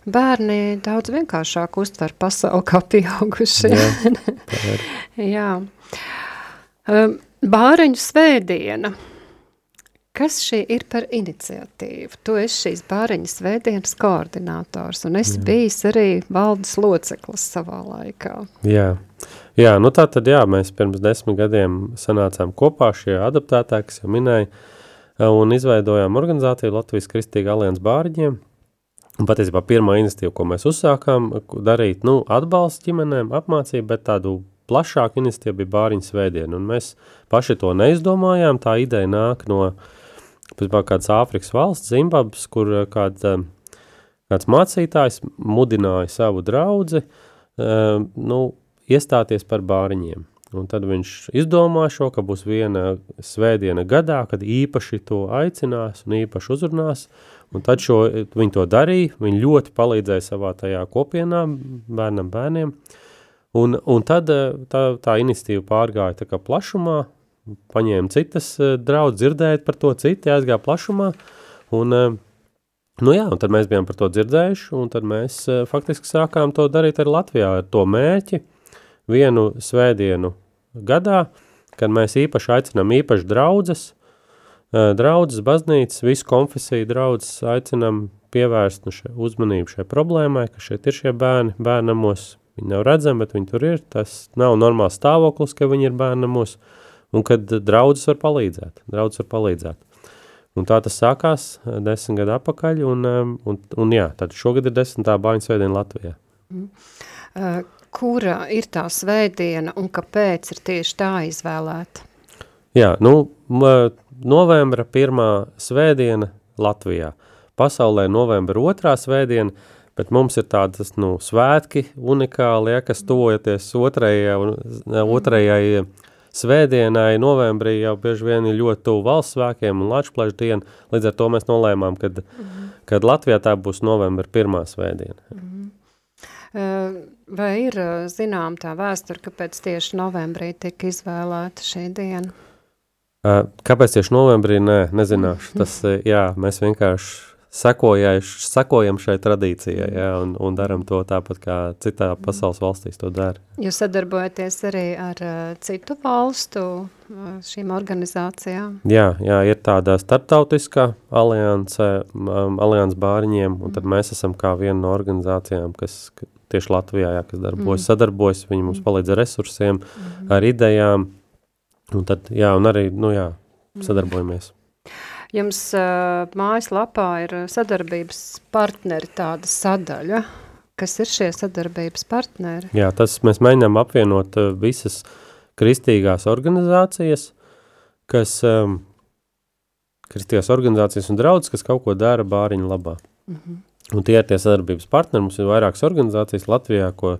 bērni daudz vienkāršāk uztver pasauli kā pieauguši. Yeah. Jā. Bāreņu svētdiena. Kas šī ir par iniciatīvu? Tu esi šīs bāriņas veidienas koordinators, un esi jā. bijis arī valdes loceklis savā laikā. Jā, jā nu tā tad jā, mēs pirms desmit gadiem sanācām kopā šie adaptētāji, kas jau minēja, un izveidojām organizāciju Latvijas Kristīga alians bāriņiem. Un patiesībā pirmā iniciatīva, ko mēs uzsākām, darīt, nu, atbalstu ģimenēm, apmācību, bet tādu plašāku iniciatīvu bija bāriņas veidiena, un mēs paši to neizdomājām, tā ideja nāk no uh, Pēc kādas Āfrikas valsts, Zimbabves, kur eh, kāds, eh, kāds mācītājs mudināja savu draudzi uh, nu, iestāties par bāriņiem. Un tad viņš izdomāja šo, ka būs viena svētdiena gadā, kad īpaši to aicinās un īpaši uzrunās. Un tad šo, viņi to darīja, viņi ļoti palīdzēja savā tajā kopienā bērnam, bērniem. Un, un tad tā, tā iniciatīva pārgāja tā plašumā, paņēma citas eh, draudz, dzirdēt par to citi, aizgāja plašumā, un, eh, nu jā, un tad mēs bijām par to dzirdējuši, un tad mēs eh, faktiski sākām to darīt arī Latvijā ar to mērķi vienu svētdienu gadā, kad mēs īpaši aicinām īpaši draudzes, draudzes, baznīcas, visu konfesiju draudzes aicinām pievērst nu, šai uzmanību šai problēmai, ka šeit ir šie bērni bērnamos, viņi nav redzami, bet viņi tur ir, tas nav normāls stāvoklis, ka viņi ir bērnamos, uh, un kad draudzes var palīdzēt. Draudzes var palīdzēt. Un tā tas sākās eh, desmit gadu atpakaļ, un, eh, un, un jā, tad šogad ir desmitā bāņu svētdiena Latvijā. Mm. Uh, kura ir tā svētdiena un kāpēc ir tieši tā izvēlēta? Jā, nu, novembra pirmā svētdiena Latvijā. Pasaulē novembra otrā svētdiena, bet mums ir tādas, nu, svētki unikāli, ja, kas tojoties otrajai, otrajai Svētdienai, novembrī jau bieži vien ir ļoti tuvu valsts svēkiem un Latvijas diena. Līdz ar to mēs nolēmām, kad, mm -hmm. kad Latvijā tā būs novembra pirmā svētdiena. Mm -hmm. Vai ir zinām tā vēsture, kāpēc tieši novembrī tika izvēlēta šī diena? Kāpēc tieši novembrī? Nē, nezināšu. Tas, jā, mēs vienkārši sekojam šai tradīcijai ja, un, un darām to tāpat, kā citā pasaules valstīs to dara. Jūs sadarbojaties arī ar uh, citu valstu šīm organizācijām? Jā, jā, ir tāda starptautiskā alianse, um, alianse bāriņiem, un tad mēs esam kā viena no organizācijām, kas tieši Latvijā, jā, kas darbojas, mm. sadarbojas, viņi mums palīdz ar resursiem, mm. ar idejām, un tad, jā, un arī, nu jā, sadarbojamies. Jums uh, mājaslapā ir sadarbības partneri tāda sadaļa. Kas ir šie sadarbības partneri? Jā, tas mēs mēģinām apvienot uh, visas kristīgās organizācijas, kas, um, kristīgās organizācijas un draudzes, kas kaut ko dara bāriņu labā. Mm -hmm. Un tie ir tie sadarbības partneri. Mums ir vairākas organizācijas Latvijā, ko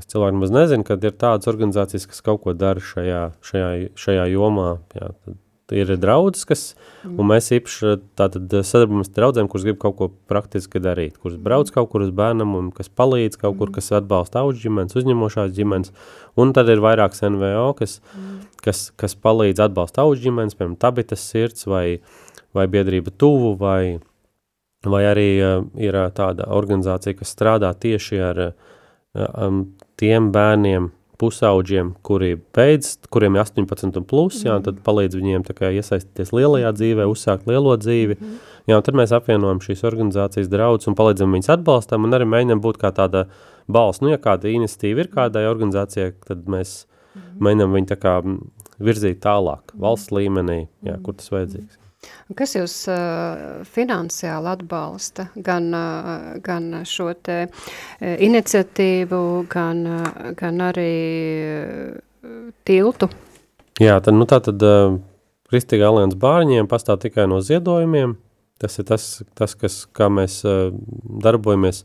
cilvēki maz nezina, kad ir tādas organizācijas, kas kaut ko dara šajā, šajā, šajā jomā. Jā, tad ir draudzes, kas, mm. mēs īpaši sadarbojamies draudzēm, kuras grib kaut ko praktiski darīt, kuras brauc kaut kur uz bērnam, un kas palīdz kaut kur, mm. kas atbalsta auģu ģimenes, uzņemošās ģimenes, un tad ir vairākas NVO, kas, mm. kas, kas palīdz atbalsta auģu ģimenes, piemēram, Tabitas sirds vai, vai biedrība tuvu, vai, vai arī uh, ir tāda organizācija, kas strādā tieši ar uh, um, tiem bērniem, pusauģiem, kuri beidz, kuriem ir 18 un plus, jā, un tad palīdz viņiem kā iesaistīties lielajā dzīvē, uzsākt lielo dzīvi. Mm. Jā, tad mēs apvienojam šīs organizācijas draudus un palīdzam viņus atbalstam un arī mēģinam būt kā tāda balss. Nu, ja kāda iniciatīva ir kādai organizācijai, tad mēs mm mēģinam viņu tā kā virzīt tālāk, valsts līmenī, jā, kur tas vajadzīgs. Kas jūs uh, finansiāli atbalsta gan, uh, gan šo te uh, iniciatīvu, gan, uh, gan arī tiltu? Jā, tad, nu tā tad Kristīga alianses bārņiem pastāv tikai no ziedojumiem. Tas ir tas, tas kas, kā mēs darbojamies.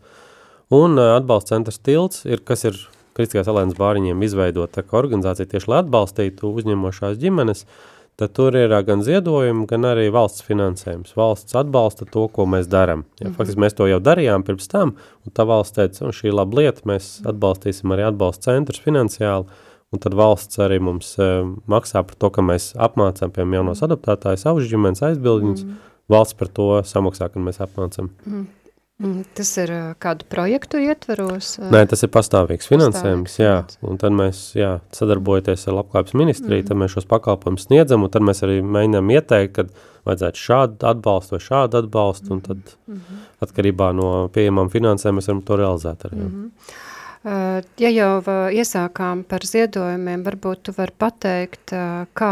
Un atbalsta centrs tilts, ir, kas ir Kristīgās alianses bārņiem izveidota organizācija tieši, lai atbalstītu uzņemošās ģimenes. Uh, tad tur ir gan ziedojumi, gan arī valsts finansējums. Valsts atbalsta to, ko mēs darām. Ja, mm -hmm. Faktiski mēs to jau darījām pirms tam, un tā valsts teica, un šī ir laba lieta, mēs atbalstīsim arī atbalsta centrus finansiāli, un tad valsts arī mums e, maksā par to, ka mēs apmācām, piemēram, jaunos adaptētājus, augšģimenes aizbildņus, mm -hmm. valsts par to samaksā, kad mēs apmācām. Mm -hmm. Mm, tas ir kādu projektu ietveros? Nē, tas ir pastāvīgs finansējums, pastāvīgs, jā. Un tad mēs, jā, sadarbojoties ar labklājības ministriju, mm. tad mēs šos pakalpojumus sniedzam, un tad mēs arī mēģinām ieteikt, kad vajadzētu šādu atbalstu vai šādu atbalstu, un tad mm -hmm. atkarībā no pieejamām finansēm mēs varam to realizēt arī. Mm -hmm. Ja jau iesākām par ziedojumiem, varbūt tu vari pateikt, kā,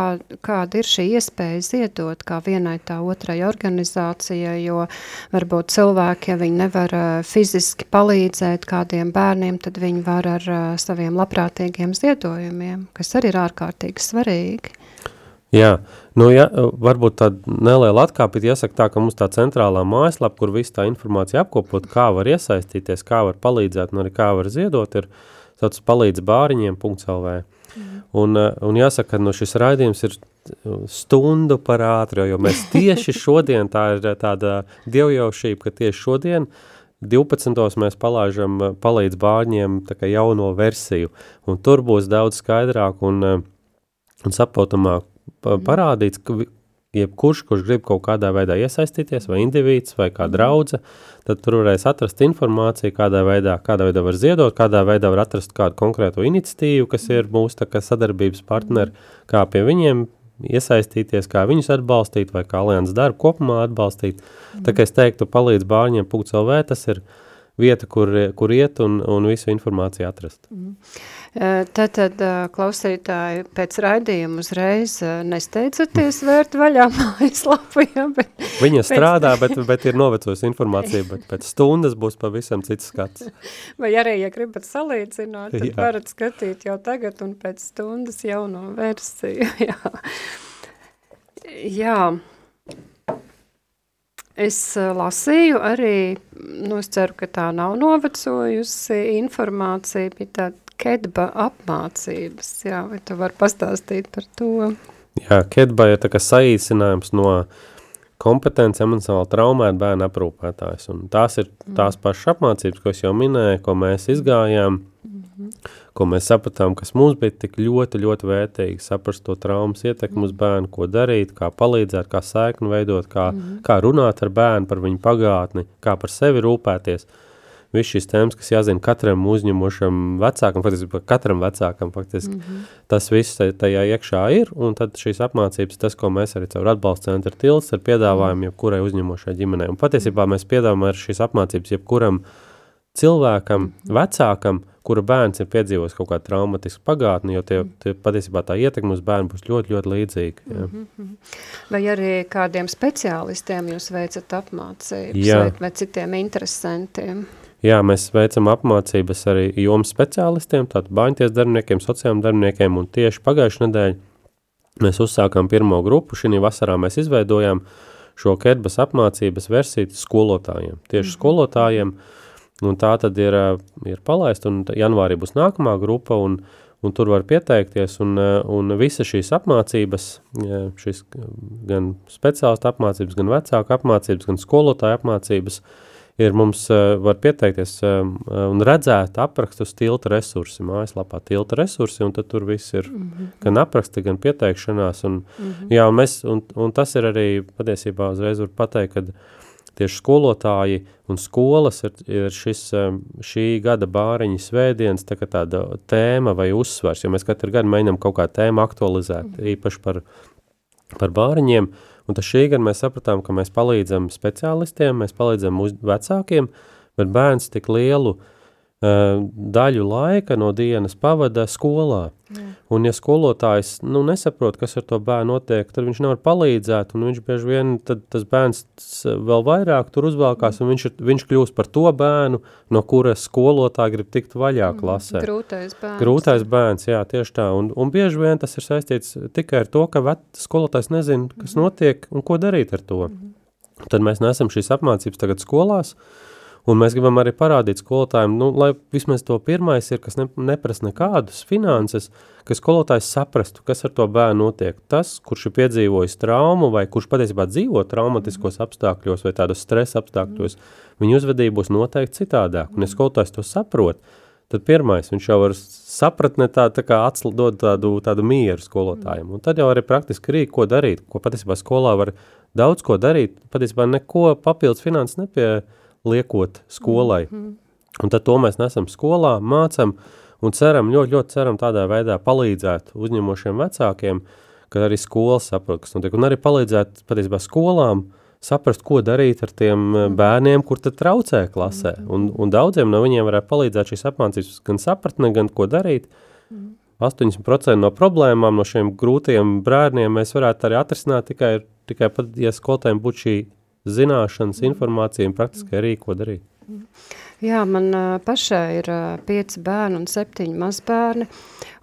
kāda ir šī iespēja ziedot kā vienai tā otrai organizācijai, jo varbūt cilvēki, ja viņi nevar fiziski palīdzēt kādiem bērniem, tad viņi var ar saviem labprātīgiem ziedojumiem, kas arī ir ārkārtīgi svarīgi. Jā, nu, ja, varbūt tāda neliela atkāpe ir jāsaka tā, ka mums tā centrālā mājaslapa, kur viss tā informācija apkopot, kā var iesaistīties, kā var palīdzēt un arī kā var ziedot, ir tāds palīdz bāriņiem.lv. Mm. Un, un jāsaka, ka nu, šis raidījums ir stundu par ātri, jo mēs tieši šodien, tā ir tāda dievjaušība, ka tieši šodien 12. mēs palaižam palīdz bārņiem tā kā jauno versiju, un tur būs daudz skaidrāk un, un saprotamāk, parādīts, ka jebkurš, kurš grib kaut kādā veidā iesaistīties, vai indivīds, vai kā draudze, tad tur varēs atrast informāciju, kādā veidā, kādā veidā var ziedot, kādā veidā var atrast kādu konkrēto iniciatīvu, kas ir mūsu kā sadarbības partneri, kā pie viņiem iesaistīties, kā viņus atbalstīt, vai kā alians darbu kopumā atbalstīt. Tā kā es teiktu, palīdz bārņiem.lv, tas ir vieta, kur, kur iet un, un visu informāciju atrast. Mm. Tātad, klausītāji, pēc raidījuma uzreiz nesteidzaties vērt vaļā mājaslapu, ja, bet... Viņa strādā, bet, bet ir novecojusi informācija, bet pēc stundas būs pavisam cits skats. Vai arī, ja gribat salīdzināt, tad jā. varat skatīt jau tagad un pēc stundas jauno versiju, jā. Jā. Es lasīju arī, nu, es ceru, ka tā nav novecojusi informācija, bija tāda Kedba apmācības, jā, vai tu vari pastāstīt par to? Jā, Kedba ir tā kā saīsinājums no kompetence emocionāli traumēt bērnu aprūpētājs, un tās ir mm. tās pašas apmācības, ko es jau minēju, ko mēs izgājām, mm -hmm. ko mēs sapratām, kas mums bija tik ļoti, ļoti vērtīgi, saprast to traumas ietekmi uz bērnu, ko darīt, kā palīdzēt, kā sēknu veidot, kā, mm -hmm. kā runāt ar bērnu par viņu pagātni, kā par sevi rūpēties, viss šīs tēmas, kas jāzina katram uzņemošam vecākam, faktiski katram vecākam, faktiski mm -hmm. tas viss tajā iekšā ir, un tad šīs apmācības, tas, ko mēs arī caur atbalsta centra tilts ar piedāvājumu jebkurai uzņemošai ģimenei. Un patiesībā mēs piedāvājam ar šīs apmācības jebkuram cilvēkam, mm -hmm. vecākam, kura bērns ir piedzīvojis kaut kādu traumatisku pagātni, jo tie, tie patiesībā tā ietekme uz bērnu būs ļoti, ļoti līdzīga. Ja. Mm -hmm. Vai arī kādiem speciālistiem jūs veicat apmācības vai, vai citiem interesantiem? Jā, mēs veicam apmācības arī jomas speciālistiem, tātad bāņties darbiniekiem, sociāliem darbiniekiem, un tieši pagājušajā nedēļā mēs uzsākām pirmo grupu. Šī vasarā mēs izveidojām šo kerbas apmācības versiju skolotājiem, tieši mm. skolotājiem, un tā tad ir, ir palaista, un janvārī būs nākamā grupa, un, un tur var pieteikties, un, un visa šīs apmācības, šīs gan speciālistu apmācības, gan vecāku apmācības, gan skolotāju apmācības, uh, ir mums uh, var pieteikties uh, un redzēt aprakstus tilta resursi, mājaslapā tilta resursi, un tad tur viss ir mm -hmm. gan apraksti, gan pieteikšanās, un, mm -hmm. jā, un, mēs, un, un tas ir arī patiesībā uzreiz var pateikt, kad tieši skolotāji un skolas ir, ir šis, šī gada bāriņu svētdienas tā tāda tēma vai uzsvars, jo mēs katru gadu mēģinām kaut kā tēmu aktualizēt, mm. īpaši par, par bāriņiem, un tas šī gada mēs sapratām, ka mēs palīdzam speciālistiem, mēs palīdzam vecākiem, bet bērns tik lielu uh, daļu laika no dienas pavada skolā. Jā. Un ja skolotājs nu, nesaprot, kas ar to bērnu notiek, tad viņš nevar palīdzēt, viņš bieži vien, tas bērns vēl vairāk tur uzvalkās, un viņš, ir, viņš kļūst par to bērnu, no kura skolotāja grib tikt vaļā mm, klasē. Grūtais bērns. Grūtais bērns, jā, tieši tā. Un, un bieži vien tas ir saistīts tikai ar to, ka skolotājs nezina, kas mm. notiek un ko darīt ar to. Mm. Tad mēs nesam šīs apmācības tagad skolās, uh, Un mēs gribam arī parādīt skolotājiem, nu, lai vismaz to pirmais ir, kas ne, neprasa nekādas finanses, ka skolotājs saprastu, kas ar to bērnu notiek. Tas, kurš ir piedzīvojis traumu vai kurš patiesībā dzīvo traumatiskos apstākļos vai tādos stresa apstākļos, viņa uzvedība būs noteikti citādāk. Un ja skolotājs to saprot, tad pirmais viņš jau var sapratne tā, tā kā atslidot tādu, tādu mieru skolotājiem. Un tad jau arī praktiski rīk, ko darīt, ko patiesībā skolā var daudz ko darīt, patiesībā neko papildus finanses nepie, liekot skolai. Mm -hmm. Un tad to mēs nesam skolā, mācam un ceram, ļoti, ļoti ceram tādā veidā palīdzēt uzņemošiem vecākiem, ka arī skolas saprot, kas notiek, un arī palīdzēt patiesībā skolām saprast, ko darīt ar tiem mm. bērniem, kur tad traucē klasē. Mm. Un, un daudziem no viņiem varētu palīdzēt šīs apmācības gan sapratne, gan ko darīt. Mm. 80% no problēmām, no šiem grūtiem bērniem mēs varētu arī atrisināt tikai, tikai pat, ja skolotājiem būtu šī zināšanas, informācija un praktiskai rīki, ko darīt. Jā, man uh, pašai ir uh, pieci bērni un septiņi mazbērni,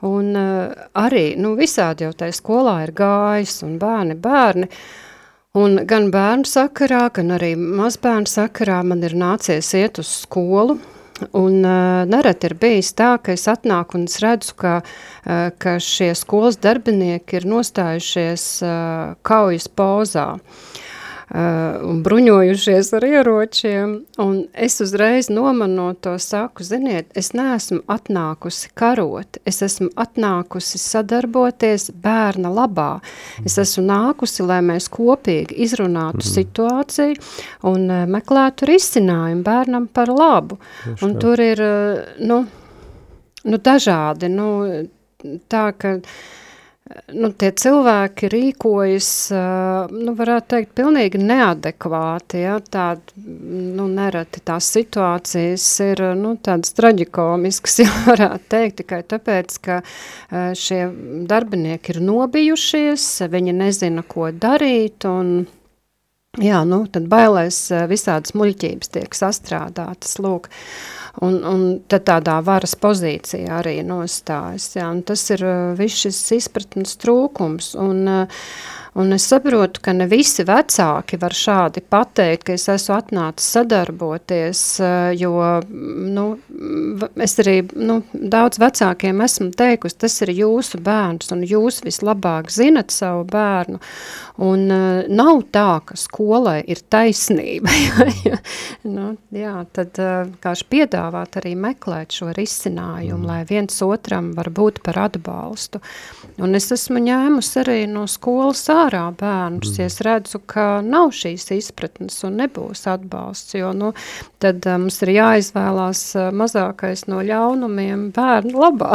un uh, arī, nu, visādi jau tajā skolā ir gājis, un bērni, bērni, un gan bērnu sakarā, gan arī mazbērnu sakarā man ir nācies iet uz skolu, Un uh, nereti ir bijis tā, ka es atnāku un es redzu, ka, uh, ka šie skolas darbinieki ir nostājušies uh, kaujas pozā. Uh, un bruņojušies ar ieročiem, un es uzreiz nomanot to saku, ziniet, es neesmu atnākusi karot, es esmu atnākusi sadarboties bērna labā. Es esmu nākusi, lai mēs kopīgi izrunātu mm. situāciju un uh, meklētu risinājumu bērnam par labu. Tieši un tur ir, uh, nu, nu, dažādi, nu, tā, ka nu, tie cilvēki rīkojas, nu, varētu teikt, pilnīgi neadekvāti, ja, tād, nu, nereti tās situācijas ir, nu, tādas traģikomiskas, ja varētu teikt, tikai tāpēc, ka šie darbinieki ir nobijušies, viņi nezina, ko darīt, un, jā, nu, tad bailēs visādas muļķības tiek sastrādātas, lūk, un, un tad tādā varas pozīcijā arī nostājas. Jā, un tas ir viss šis izpratnes trūkums. Un, uh, Un es saprotu, ka ne visi vecāki var šādi pateikt, ka es esmu atnācis sadarboties, eh, jo nu, es arī nu, daudz vecākiem esmu teikusi, tas ir jūsu bērns un jūs vislabāk zinat savu bērnu. Un uh, nav tā, ka skolai ir taisnība. nu, jā, tad uh, kāds piedāvāt arī meklēt šo risinājumu, mm. lai viens otram var būt par atbalstu. Un es esmu ņēmusi arī no skolas ārā bērnus, mm. es redzu, ka nav šīs izpratnes un nebūs atbalsts, jo nu, tad uh, mums ir jāizvēlās uh, mazākais no ļaunumiem bērnu labā.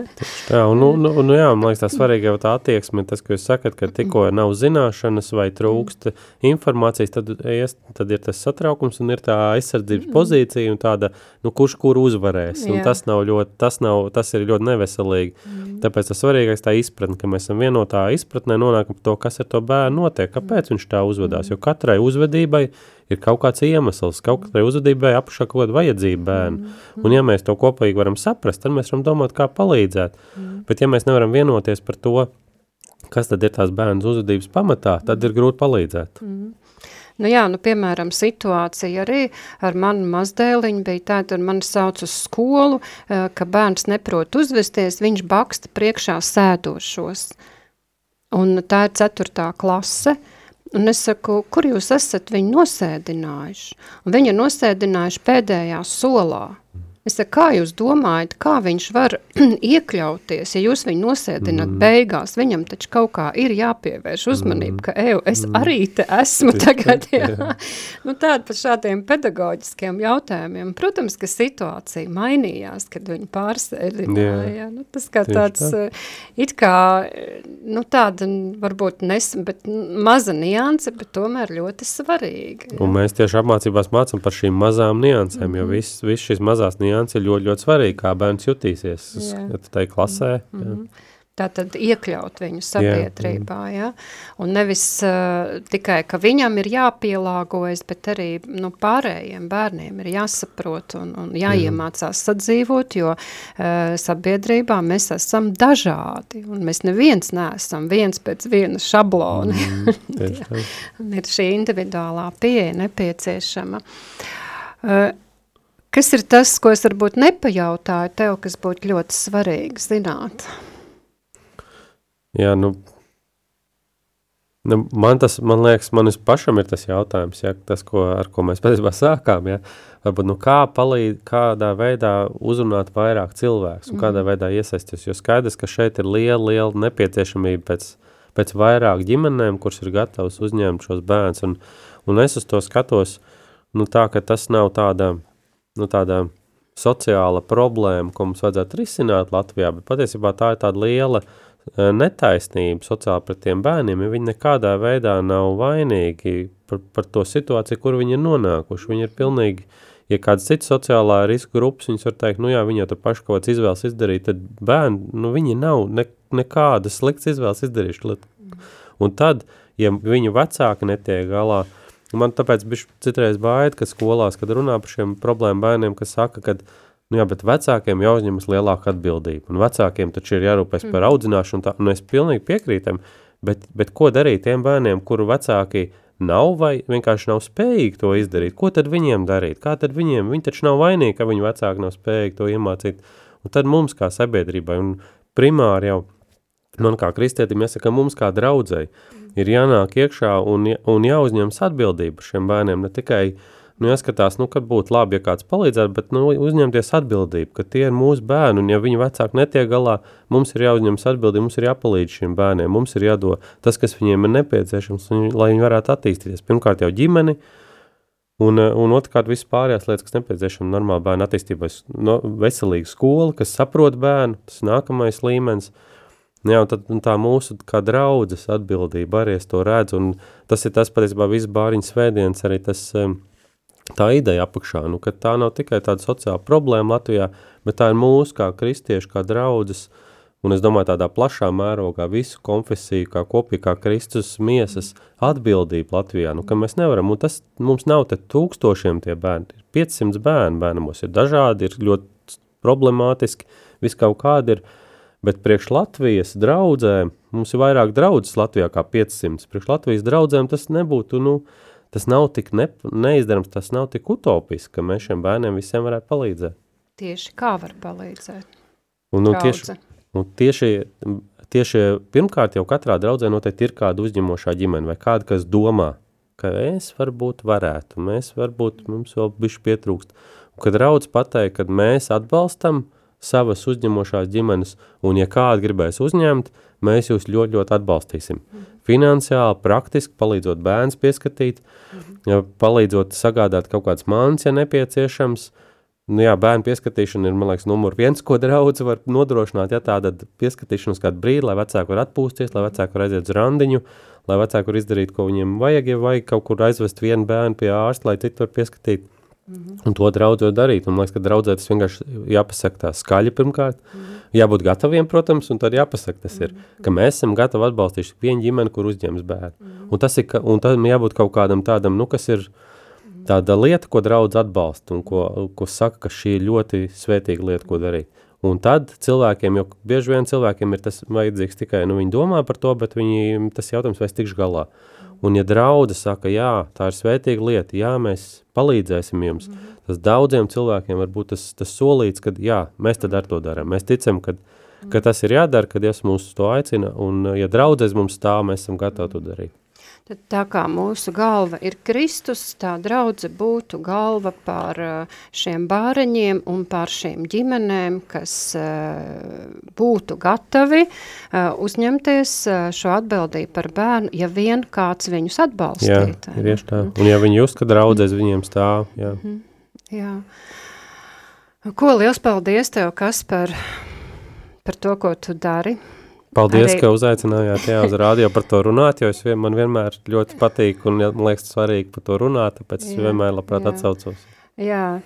jā, un, nu, nu, nu, jā, man liekas tā svarīgi jau tā attieksme, tas, ko jūs sakat, ka tikko nav zināšanas vai trūkst informācijas, tad, ies, tad ir tas satraukums un ir tā aizsardzības mm. pozīcija un tāda, nu, kurš kur uzvarēs, un tas nav ļoti, tas nav, tas ir ļoti neveselīgi. Mm. Tāpēc tas svarīgais tā izpratne, ka mēs esam vienotā izpratnē nonākam to, kas ar to bērnu notiek, kāpēc viņš tā uzvedās, jo katrai uzvedībai ir kaut kāds iemesls, kaut katrai uzvedībai apšā kaut kāda vajadzība bērnu. Un ja mēs to kopīgi varam saprast, tad mēs varam domāt, kā palīdzēt. Bet ja mēs nevaram vienoties par to, kas tad ir tās bērnu uzvedības pamatā, tad ir grūti palīdzēt. Mm. Nu jā, nu piemēram, situācija arī ar manu mazdēliņu bija tāda, mani sauc uz skolu, eh, ka bērns neprot uzvesties, viņš baksta priekšā sēdošos. Un tā ir ceturtā klase, un es saku, kur jūs esat viņu nosēdinājuši? Un viņi ir nosēdinājuši pēdējā solā. Es saku, kā jūs domājat, kā viņš var iekļauties, ja jūs viņu nosēdināt mm. beigās, viņam taču kaut kā ir jāpievērš uzmanība, mm. ka, eju, es mm. arī te esmu tagad, jā. jā. nu, tāda par šādiem pedagoģiskiem jautājumiem. Protams, ka situācija mainījās, kad viņi pārsēdināja, jā. nu, tas kā Tieši tāds, tā. Eh, it kā, nu, tāda varbūt nes, bet maza nianse, bet tomēr ļoti svarīga. Jā. Un mēs tieši apmācībās mācam par šīm mazām niansēm, mm jo viss vis šīs mazās nianses nianses ir ļoti, ļoti svarīgi, kā bērns jutīsies tajā klasē. Mm -hmm. Tā tad iekļaut viņu sabiedrībā, jā, ja? un nevis uh, tikai, ka viņam ir jāpielāgojas, bet arī nu, pārējiem bērniem ir jāsaprot un, un jāiemācās sadzīvot, jo uh, sabiedrībā mēs esam dažādi, un mēs neviens neesam viens pēc viena šablona. Mm, ir šī individuālā pieeja nepieciešama. Uh, Kas ir tas, ko es varbūt nepajautāju tev, kas būtu ļoti svarīgi zināt? Jā, nu, nu man tas, man liekas, man pašam ir tas jautājums, ja, tas, ko, ar ko mēs patiesībā sākām, ja, varbūt, nu, kā palīd, kādā veidā uzrunāt vairāk cilvēks un mm. kādā veidā iesaisties, jo skaidrs, ka šeit ir liela, liela nepieciešamība pēc, pēc vairāk ģimenēm, kuras ir gatavs uzņemt šos bērns, un, un es uz to skatos, nu, tā, ka tas nav tāda, nu, tāda sociāla problēma, ko mums vajadzētu risināt Latvijā, bet patiesībā tā ir tāda liela e, netaisnība sociāli pret tiem bērniem, ja viņi nekādā veidā nav vainīgi par, par to situāciju, kur viņi ir nonākuši. Viņi ir pilnīgi, ja kāds cits sociālā riska grupas, viņas var teikt, nu jā, viņi jau tur paši kaut kāds izvēles izdarīt, tad bērni, nu viņi nav ne, nekādas sliktas izvēles izdarījuši. Un tad, ja viņu vecāki netiek galā, uh, Man tāpēc bija citreiz baida, ka skolās, kad runā par šiem problēmu bērniem, kas saka, ka nu jā, vecākiem jāuzņemas lielāka atbildība, un vecākiem taču ir jārūpēs mm. par audzināšanu, tā, un es pilnīgi piekrītam, bet, bet ko darīt tiem bērniem, kuru vecāki nav vai vienkārši nav spējīgi to izdarīt, ko tad viņiem darīt, kā tad viņiem, viņi taču nav vainīgi, ka viņu vecāki nav spējīgi to iemācīt, un tad mums kā sabiedrībai, un primāri jau, man kā kristietim jāsaka, mums kā draudzēji, ir jānāk iekšā un, un jāuzņemas atbildība šiem bērniem, ne tikai nu, jāskatās, nu, kad būtu labi, ja kāds palīdzētu, bet nu, uzņemties atbildību, ka tie ir mūsu bērni, un ja viņi vecāki netiek galā, mums ir jāuzņemas atbildība, mums ir jāpalīdz šiem bērniem, mums ir jādod tas, kas viņiem ir nepieciešams, un, lai viņi varētu attīstīties. Pirmkārt jau ģimeni, un, un otrkārt visas pārējās lietas, kas nepieciešama normāla bērna attīstībai, no, veselīga skola, kas saprot bērnu, tas nākamais līmenis, uh, Jā, un tad un tā mūsu kā draudzes atbildība arī es to redzu, un tas ir tas patiesībā viss bāriņas svētdienas, arī tas, tā ideja apakšā, nu, ka tā nav tikai tāda sociāla problēma Latvijā, bet tā ir mūsu kā kristieši, kā draudzes, un es domāju tādā plašā mērogā visu konfesiju, kā kopīgi, kā Kristus miesas atbildība Latvijā, nu, ka mēs nevaram, un tas mums nav te tūkstošiem tie bērni, 500 bērni bērnamos ir dažādi, ir ļoti problemātiski, viss kaut kādi ir, Bet priekš Latvijas draudzēm, mums ir vairāk draudzes Latvijā kā 500, priekš Latvijas draudzēm tas nebūtu, nu, tas nav tik ne, neizdarams, tas nav tik utopiski, ka mēs šiem bērniem visiem varētu palīdzēt. Tieši kā var palīdzēt? Un, nu, tieši, un tieši, tieši pirmkārt jau katrā draudzē noteikti ir kāda uzņemošā ģimene vai kāda, kas domā, ka es varbūt varētu, mēs varbūt mums vēl bišķi pietrūkst. Un, kad draudz pateikt, kad mēs atbalstam – savas uzņemošās ģimenes, un ja kāds gribēs uzņemt, mēs jūs ļoti, ļoti atbalstīsim. Mm. Finansiāli, praktiski, palīdzot bērns pieskatīt, ja palīdzot sagādāt kaut kāds mans, ja nepieciešams. Nu jā, bērnu pieskatīšana ir, man liekas, numur viens, ko draudz var nodrošināt, ja tāda pieskatīšana uz kādu brīdi, lai vecāki var atpūsties, lai vecāki var aiziet uz randiņu, lai vecāki var izdarīt, ko viņiem vajag, ja vajag kaut kur aizvest vienu bērnu pie ārsta, lai citu var pieskatīt. Mm -hmm. Un to draudzot darīt. Man liekas, ka draudzē tas vienkārši jāpasaka tā skaļi pirmkārt. Mm -hmm. Jābūt gataviem, protams, un tad jāpasaka tas ir, mm -hmm. ka mēs esam gatavi atbalstīt vienu ģimeni, kur uzņems bērnu. Mm -hmm. Un tas ir, ka, un tad jābūt kaut kādam tādam, nu, kas ir tāda lieta, ko draudz atbalsta un ko, ko saka, ka šī ir ļoti svētīga lieta, ko darīt. Un tad cilvēkiem, jo bieži vien cilvēkiem ir tas vajadzīgs tikai, nu, viņi domā par to, bet viņi, tas jautājums, vai es tikšu galā. Mm Un ja draudze saka, jā, tā ir svētīga lieta, jā, mēs palīdzēsim jums, mm. tas daudziem cilvēkiem var būt tas, tas solīts, ka jā, mēs tad ar to darām. Mēs ticam, ka, ka tas ir jādara, kad Dievs mūs to aicina, un ja draudzēs mums stāv, mēs esam gatavi to darīt. Tad tā kā mūsu galva ir Kristus, tā draudze būtu galva par uh, šiem bāreņiem un par šīm ģimenēm, kas uh, būtu gatavi uh, uzņemties šo atbildību par bērnu, ja vien kāds viņus atbalstīt. Jā, ir tieši tā. Un ja viņi just, ka draudzēs viņiem stāv, jā. Mhm. Jā. Ko liels paldies tev, kas par, par to, ko tu dari? Paldies, arī... ka uzaicinājāt jā, uz rādio par to runāt, jo es vien, man vienmēr ļoti patīk un man liekas svarīgi par to runāt, tāpēc es vienmēr labprāt jā. atsaucos. Jā,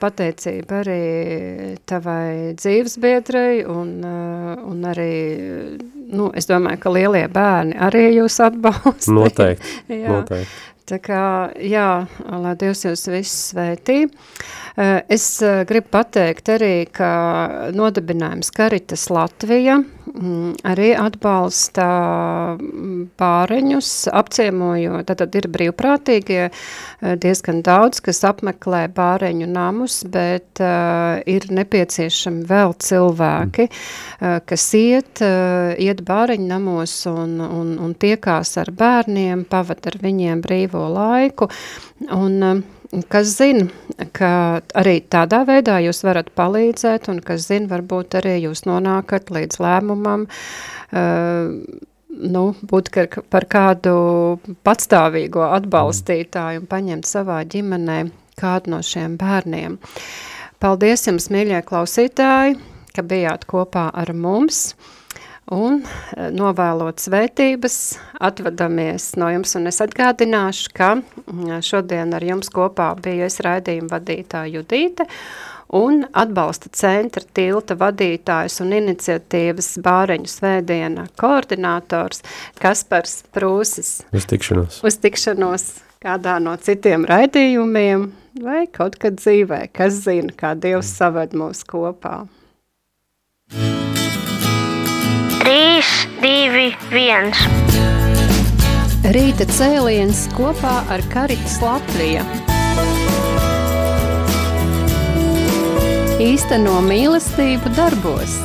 pateicība arī tavai dzīvesbiedrai un, un arī, nu, es domāju, ka lielie bērni arī jūs atbalsta. Noteikti, jā. noteikti. Tā kā, jā, lai Dievs jūs visus svētī. Es gribu pateikt arī, ka nodibinājums Karitas Latvija arī atbalsta pāreņus, apciemojot, tad ir brīvprātīgie eh, diezgan daudz, kas apmeklē bāreņu namus, bet uh, ir nepieciešami vēl cilvēki, uh, kas iet, uh, iet bāreņu namos un, un, un tiekās ar bērniem, pavad ar viņiem brīvo laiku, un uh, kas zina, ka arī tādā veidā jūs varat palīdzēt, un kas zina, varbūt arī jūs nonākat līdz lēmumam, uh, nu, būt par kādu patstāvīgo atbalstītāju un paņemt savā ģimenē kādu no šiem bērniem. Paldies jums, mīļie klausītāji, ka bijāt kopā ar mums un eh, novēlot svētības, atvadamies no jums, un es atgādināšu, ka mm, šodien ar jums kopā bija es raidījuma vadītāja Judīte, un atbalsta centra tilta vadītājs un iniciatīvas bāreņu svētdiena koordinators Kaspars Prūsis. Uz tikšanos. Uz tikšanos kādā no citiem raidījumiem vai kaut kad dzīvē, kas zina, kā Dievs saved mūs kopā. 3, 2, 1. Rīta cēliens kopā ar Karitas Latviju. Īsteno mīlestību darbos.